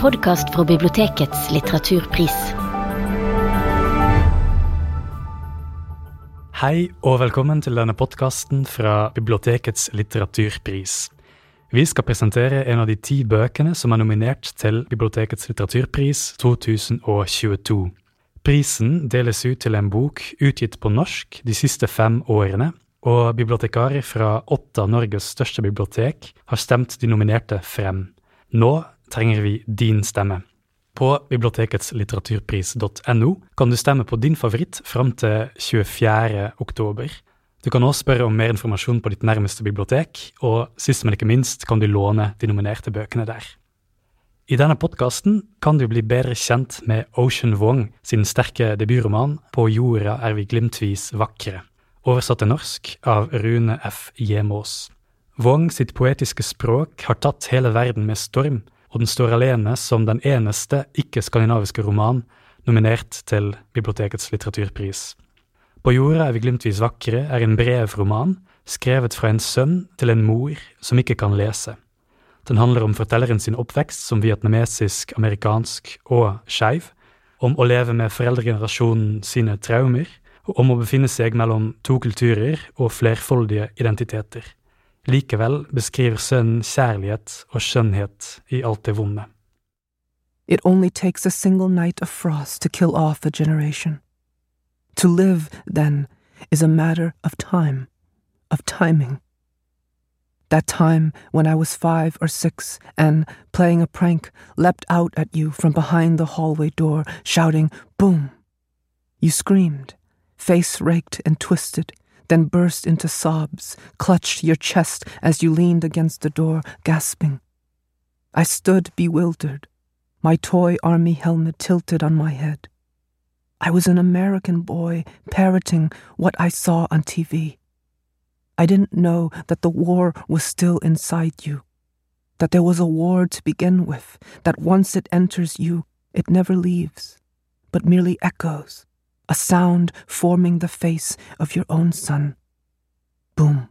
podkast fra bibliotekets litteraturpris. Hei og velkommen til denne podkasten fra Bibliotekets litteraturpris. Vi skal presentere en av de ti bøkene som er nominert til Bibliotekets litteraturpris 2022. Prisen deles ut til en bok utgitt på norsk de siste fem årene, og bibliotekarer fra åtte av Norges største bibliotek har stemt de nominerte frem. Nå trenger vi din stemme. På bibliotekets litteraturpris.no kan du stemme på din favoritt fram til 24. oktober. Du kan også spørre om mer informasjon på ditt nærmeste bibliotek, og sist, men ikke minst kan du låne de nominerte bøkene der. I denne podkasten kan du bli bedre kjent med Ocean Wong sin sterke debutroman På jorda er vi glimtvis vakre, oversatt til norsk av Rune F. Jemås. Wong sitt poetiske språk har tatt hele verden med storm, og den står alene som den eneste ikke-skandinaviske roman nominert til Bibliotekets litteraturpris. På jorda er vi glimtvis vakre er en brevroman skrevet fra en sønn til en mor som ikke kan lese. Den handler om fortelleren sin oppvekst som vietnamesisk, amerikansk og skeiv, om å leve med foreldregenerasjonen sine traumer, og om å befinne seg mellom to kulturer og flerfoldige identiteter. Likevel beskriver sønnen kjærlighet og skjønnhet i alt det vonde. It only takes a single night of frost to kill off a generation. To live, then, is a matter of time, of timing. That time when I was five or six and, playing a prank, leapt out at you from behind the hallway door, shouting, Boom! You screamed, face raked and twisted, then burst into sobs, clutched your chest as you leaned against the door, gasping. I stood bewildered, my toy army helmet tilted on my head. I was an American boy parroting what I saw on TV. I didn't know that the war was still inside you, that there was a war to begin with, that once it enters you, it never leaves, but merely echoes a sound forming the face of your own son. Boom.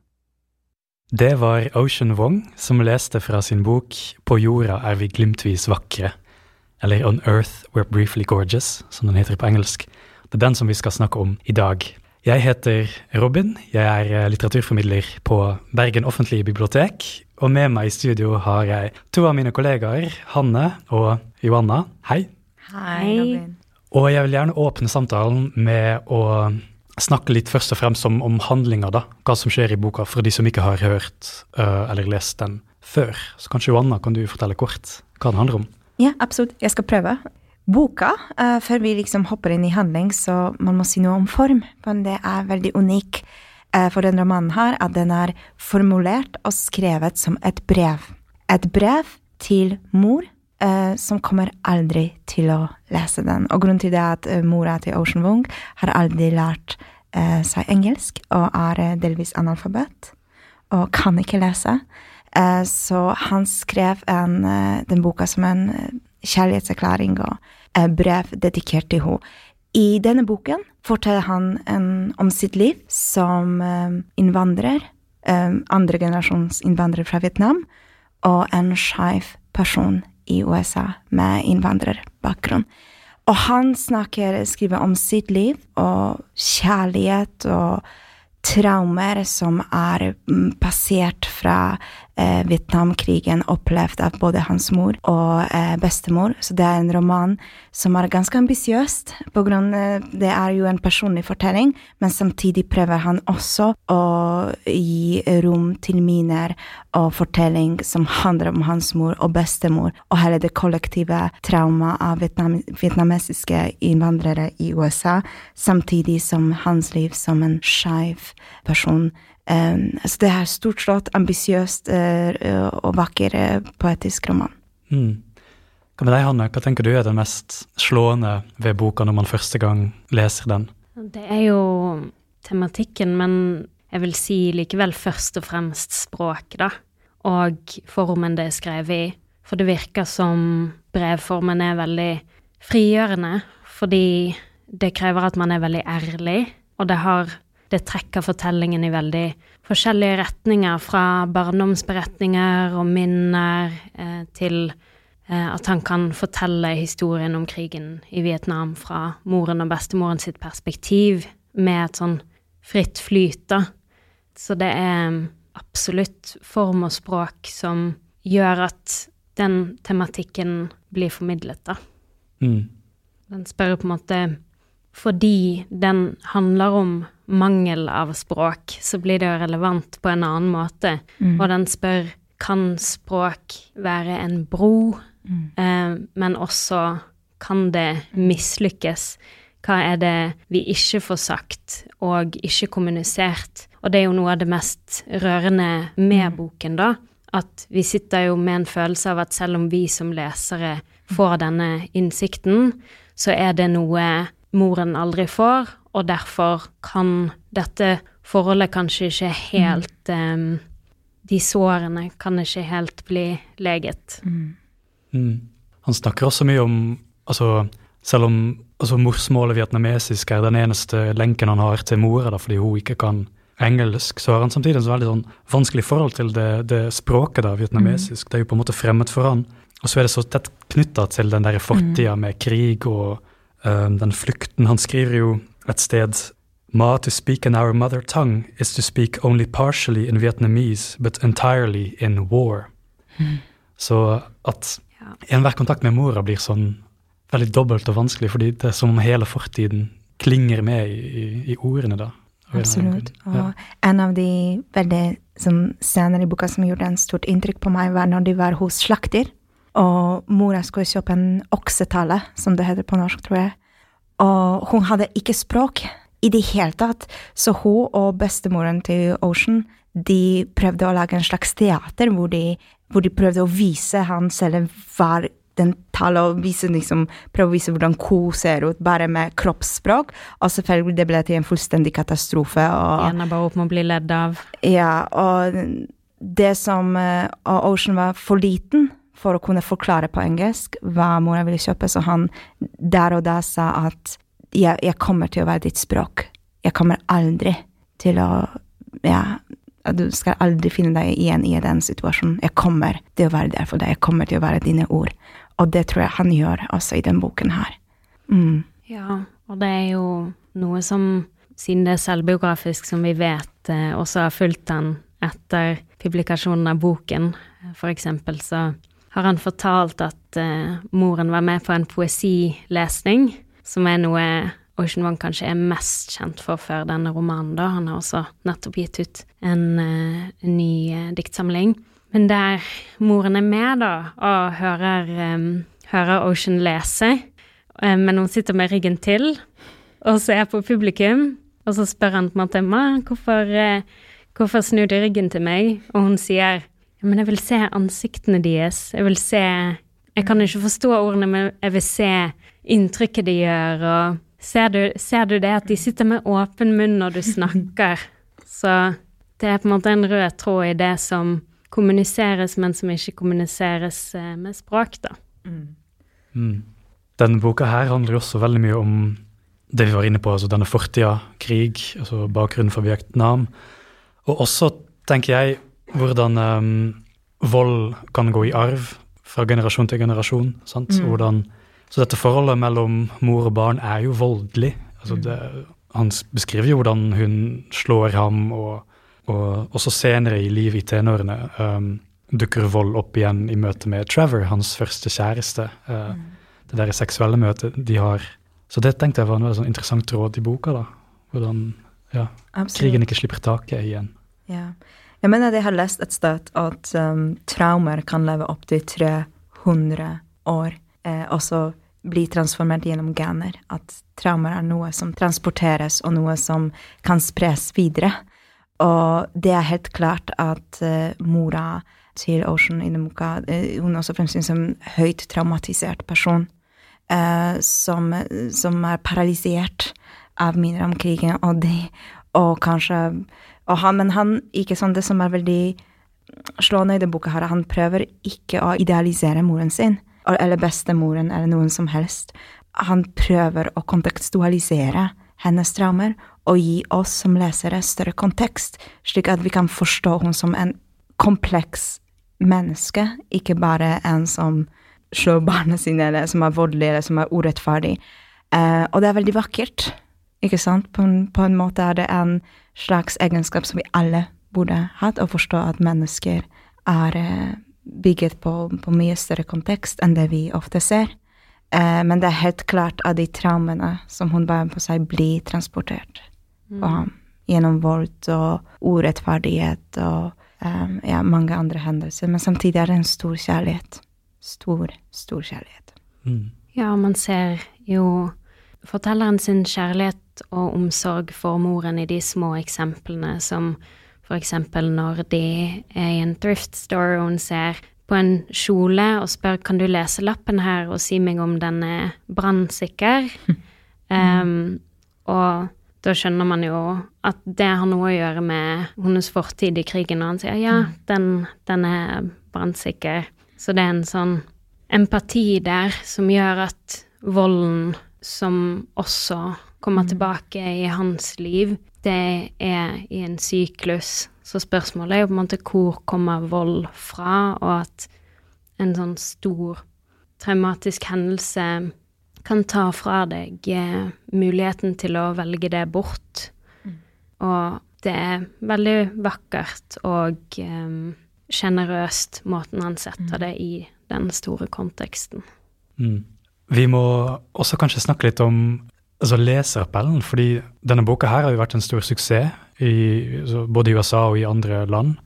Det var Ocean Wong som leste fra sin bok På jorda er vi glimtvis vakre, eller On Earth We're Briefly Gorgeous, som den heter på engelsk. Det er den som vi skal snakke om i dag. Jeg heter Robin, jeg er eh, litteraturformidler på Bergen offentlige bibliotek, og med meg i studio har jeg to av mine kollegaer, Hanne og Joanna. Hei. Hei, Robin. Og jeg vil gjerne åpne samtalen med å snakke litt først og fremst om, om handlinga, da. Hva som skjer i boka, for de som ikke har hørt uh, eller lest den før. Så kanskje Joanna, kan du fortelle kort hva den handler om? Ja, absolutt. Jeg skal prøve. Boka, uh, før vi liksom hopper inn i handling, så man må si noe om form. Men det er veldig unik uh, for den romanen her at den er formulert og skrevet som et brev. Et brev til mor som kommer aldri til å lese den. Og grunnen til det er at uh, mora til Ocean Wong har aldri lært uh, seg engelsk og er delvis analfabet og kan ikke lese. så han skrev en, den boka som en kjærlighetserklæring og brev dedikert til henne. I denne boken forteller han en, om sitt liv som innvandrer, andre generasjons innvandrer fra Vietnam, og en skeiv person i USA med innvandrerbakgrunn. Og han snakker, skriver om sitt liv og kjærlighet og traumer som er passert fra eh, Vietnamkrigen, opplevd av både hans mor og eh, bestemor. Så det er en roman som er ganske ambisiøst, på grunn av det er jo en personlig fortelling, men samtidig prøver han også å gi rom til miner og fortelling som handler om hans mor og bestemor, og hele det kollektive traumet av vietnam vietnamesiske innvandrere i USA, samtidig som hans liv som en skeiv person så det er storslått, ambisiøst uh, og vakker uh, poetisk roman. Mm. Hva med deg, Hanne? Hva tenker du er det mest slående ved boka når man første gang leser den? Det er jo tematikken, men jeg vil si likevel først og fremst språket, da. Og formen det er skrevet i. For det virker som brevformen er veldig frigjørende, fordi det krever at man er veldig ærlig, og det har det trekker fortellingen i veldig forskjellige retninger, fra barndomsberetninger og minner eh, til Eh, at han kan fortelle historien om krigen i Vietnam fra moren og bestemoren sitt perspektiv, med et sånn fritt flyt, da. Så det er mm, absolutt form og språk som gjør at den tematikken blir formidlet, da. Mm. Den spør på en måte Fordi den handler om mangel av språk, så blir det jo relevant på en annen måte. Mm. Og den spør kan språk være en bro, Mm. eh, men også kan det mislykkes? Hva er det vi ikke får sagt og ikke kommunisert? Og det er jo noe av det mest rørende med boken, da. At vi sitter jo med en følelse av at selv om vi som lesere får denne innsikten, så er det noe moren aldri får, og derfor kan dette forholdet kanskje ikke helt eh, De sårene kan ikke helt bli leget. Mm. Han snakker også mye om altså, Selv om altså, morsmålet vietnamesisk er den eneste lenken han har til mora, da, fordi hun ikke kan engelsk, så har han samtidig et veldig sånn, vanskelig forhold til det, det språket, da, vietnamesisk. Det er jo på en måte fremmed for han. Og så er det så tett knytta til den der fortida med krig og um, den flukten. Han skriver jo et sted Ma, to speak in our mother tongue is to speak only partially in Vietnamese, but entirely in war. Så at enhver kontakt med mora blir sånn veldig dobbelt og vanskelig, fordi det er som om hele fortiden klinger med i, i, i ordene, da. Absolutt. Ja. Og en av de veldig som scener i boka som gjorde en stort inntrykk på meg, var når de var hos slakter, og mora skulle kjøpe en oksetale, som det heter på norsk, tror jeg. Og hun hadde ikke språk i det hele tatt, så hun og bestemoren til Ocean, de prøvde å lage en slags teater hvor de, hvor de prøvde å vise han selv hver den tale og vise, liksom, prøve å vise hvordan ko ser ut, bare med kroppsspråk. Og selvfølgelig, det ble til en fullstendig katastrofe. og... Ena bare opp med å bli ledd av. Ja, og det som eh, Og Ocean var for liten for å kunne forklare på engelsk hva mora ville kjøpe, så han der og da sa at jeg, jeg kommer til å være ditt språk. Jeg kommer aldri til å Ja, du skal aldri finne deg igjen i den situasjonen. Jeg kommer til å være der for deg. Jeg kommer til å være dine ord. Og det tror jeg han gjør også i den boken her. Mm. Ja, og det er jo noe som, siden det er selvbiografisk, som vi vet eh, også har fulgt den etter publikasjonen av boken. For eksempel så har han fortalt at uh, moren var med på en poesilesning, som er noe Ocean One kanskje er mest kjent for før denne romanen, da. Han har også nettopp gitt ut en, uh, ny uh, diktsamling. Men der moren er med, da, og hører, um, hører Ocean lese, um, men hun sitter med ryggen til og ser på publikum, og så spør han på en måte hvorfor, hvorfor snur du ryggen til meg? Og hun sier men jeg vil se ansiktene deres, jeg vil se Jeg kan ikke forstå ordene, men jeg vil se inntrykket de gjør, og ser du, ser du det at de sitter med åpen munn når du snakker? Så det er på en måte en rød tråd i det som kommuniseres, men som ikke kommuniseres eh, med språk, da. Mm. Denne boka her handler jo også veldig mye om det vi var inne på, altså denne fortida, krig, altså bakgrunnen for Vietnam. Og også, tenker jeg, hvordan um, vold kan gå i arv fra generasjon til generasjon. sant? Mm. Hvordan, så dette forholdet mellom mor og barn er jo voldelig. Altså det, han beskriver jo hvordan hun slår ham, og, og også senere i livet i tenårene um, dukker vold opp igjen i møte med Trevor, hans første kjæreste. Uh, Det der seksuelle møtet de har. Så det tenkte jeg var en sånn interessant råd i boka. da. Hvordan ja, krigen ikke slipper taket igjen. Ja. Jeg mener jeg har lest et sted at um, traumer kan leve opptil 300 år, eh, og så bli transformert gjennom gener. At traumer er noe som transporteres, og noe som kan spres videre. Og det er helt klart at uh, mora til Ocean i uh, Hun er også fremstilles som en høyt traumatisert person. Uh, som, som er paralysert av minner om krigen, og, og kanskje han, Men han, ikke sånn, det som er veldig slående i det boka, her, er han prøver ikke å idealisere moren sin, eller bestemoren, eller noen som helst. Han prøver å kontekstualisere hennes traumer og gi oss som lesere større kontekst, slik at vi kan forstå henne som en kompleks menneske, ikke bare en som slår barna sine, eller som er voldelig, eller som er urettferdig. Eh, og det er veldig vakkert, ikke sant? På en, på en måte er det en slags egenskap som vi alle burde hatt, å forstå at mennesker er eh, bygget på, på mye større kontekst enn det vi ofte ser. Eh, men det er helt klart at de traumene som hun bærer på seg, blir transportert på ham gjennom vold og urettferdighet og eh, ja, mange andre hendelser. Men samtidig er det en stor kjærlighet. Stor, stor kjærlighet. Mm. Ja, man ser jo fortelleren sin kjærlighet og omsorg for moren i de små eksemplene, som eksempel når de er i en thrift store og hun ser på en kjole og spør kan du lese lappen her og si meg om den er brannsikker. um, og da skjønner man jo at det har noe å gjøre med hennes fortid i krigen, og han sier ja, den, den er brannsikker. Så det er en sånn empati der som gjør at volden som også kommer tilbake i hans liv, det er i en syklus. Så spørsmålet er jo på en måte hvor kommer vold fra, og at en sånn stor traumatisk hendelse kan ta fra deg eh, muligheten til å velge det bort. Mm. Og det er veldig vakkert og sjenerøst, um, måten han setter mm. det i den store konteksten. Mm. Vi må også kanskje snakke litt om altså leserappellen, fordi denne boka her har jo vært en stor suksess i, både i USA og i andre land.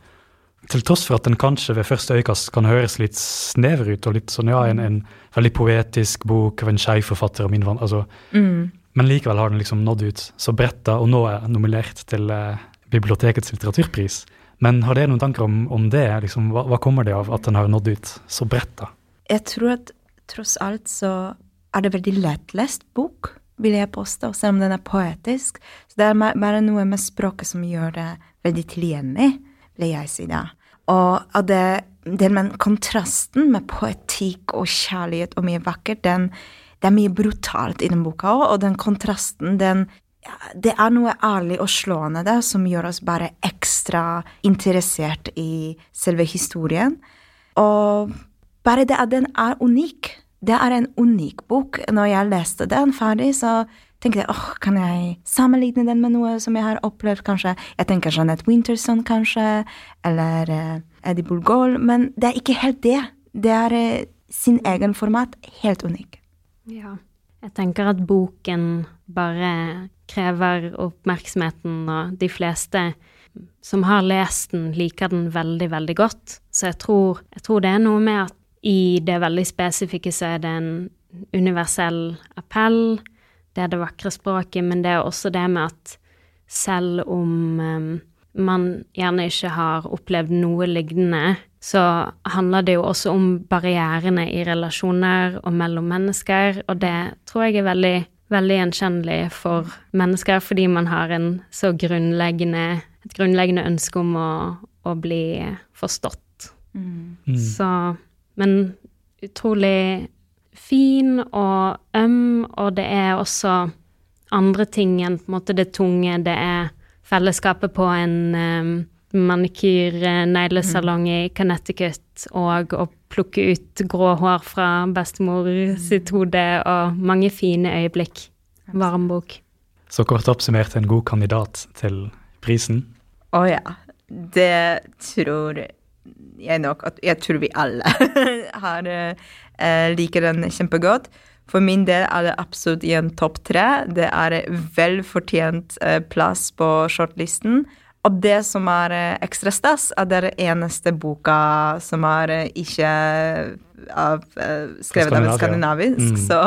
Til tross for at den kanskje ved første øyekast kan høres litt snever ut, og litt sånn, ja, en, en veldig poetisk bok av en skeiv forfatter og min altså, mm. Men likevel har den liksom nådd ut så bredt, og nå er nominert til eh, bibliotekets litteraturpris. Men har dere noen tanker om, om det? Liksom, hva, hva, kommer det av at den har nådd ut så bredt, da? Jeg tror at tross alt så er det veldig lettlest bok, vil jeg påstå, selv om den er poetisk. Så det er bare noe med språket som gjør det veldig tilgjengelig vil jeg si det. Og at det, den kontrasten med poetikk og kjærlighet og mye vakkert, den, det er mye brutalt i den boka òg, og den kontrasten, den ja, Det er noe ærlig og slående der som gjør oss bare ekstra interessert i selve historien. Og bare det at den er unik. Det er en unik bok. Når jeg leste den ferdig, så tenkte jeg åh, kan jeg sammenligne den med noe som jeg har opplevd, kanskje? Jeg tenker Jeanette Winterson, kanskje, eller uh, Eddie Bulgol, men det er ikke helt det. Det er uh, sin egen format, helt unik. Ja. Jeg tenker at boken bare krever oppmerksomheten, og de fleste som har lest den, liker den veldig, veldig godt. Så jeg tror, jeg tror det er noe med at i det veldig spesifikke så er det en universell appell det er det vakre språket, men det er også det med at selv om um, man gjerne ikke har opplevd noe lignende, så handler det jo også om barrierene i relasjoner og mellom mennesker, og det tror jeg er veldig, veldig gjenkjennelig for mennesker, fordi man har en så grunnleggende, et grunnleggende ønske om å, å bli forstått. Mm. Mm. Så Men utrolig fin og øm, og det er også andre ting enn på en måte det tunge. Det er fellesskapet på en um, manikyr-neglesalong i Connecticut og å plukke ut grå hår fra bestemor sitt hode, og mange fine øyeblikk. Varm bok. Så kort oppsummert en god kandidat til prisen? Å oh, ja. Det tror jeg nok at Jeg tror vi alle har eh, liker den kjempegodt. For min del er det absolutt i en topp tre. Det er vel fortjent eh, plass på shortlisten. Og det som er eh, ekstra stas, er det eneste boka som er ikke av, skrevet av en skandinavisk. Mm. Så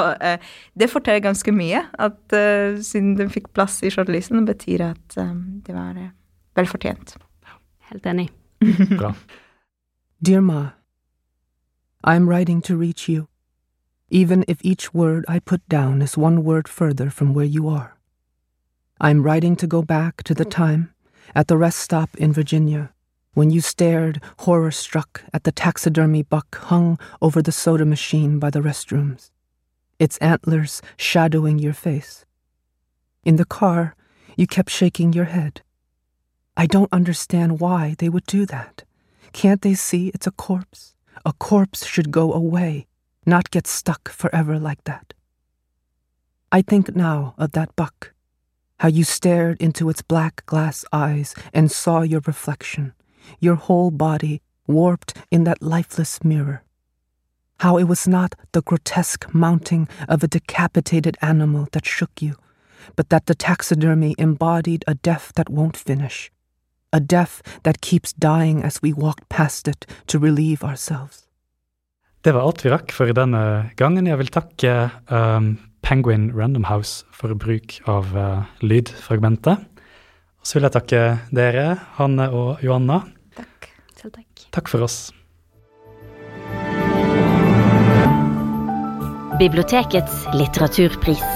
det forteller ganske mye. At siden den fikk plass i shortlisten, betyr at det var velfortjent. Helt enig. Bra. Dear Ma, I am writing to reach you, even if each word I put down is one word further from where you are. I am writing to go back to the time at the rest stop in Virginia when you stared, horror struck, at the taxidermy buck hung over the soda machine by the restrooms, its antlers shadowing your face. In the car, you kept shaking your head. I don't understand why they would do that. Can't they see it's a corpse? A corpse should go away, not get stuck forever like that. I think now of that buck, how you stared into its black glass eyes and saw your reflection, your whole body warped in that lifeless mirror. How it was not the grotesque mounting of a decapitated animal that shook you, but that the taxidermy embodied a death that won't finish, a death that keeps dying as we walk past it to relieve ourselves. Det var alt vi rakk for denne gangen. Jeg vil takke um, Penguin Random House for bruk av uh, lydfragmentet. Og så vil jeg takke dere, Hanne og Johanna. Takk. Selv takk. Takk for oss. Bibliotekets litteraturpris.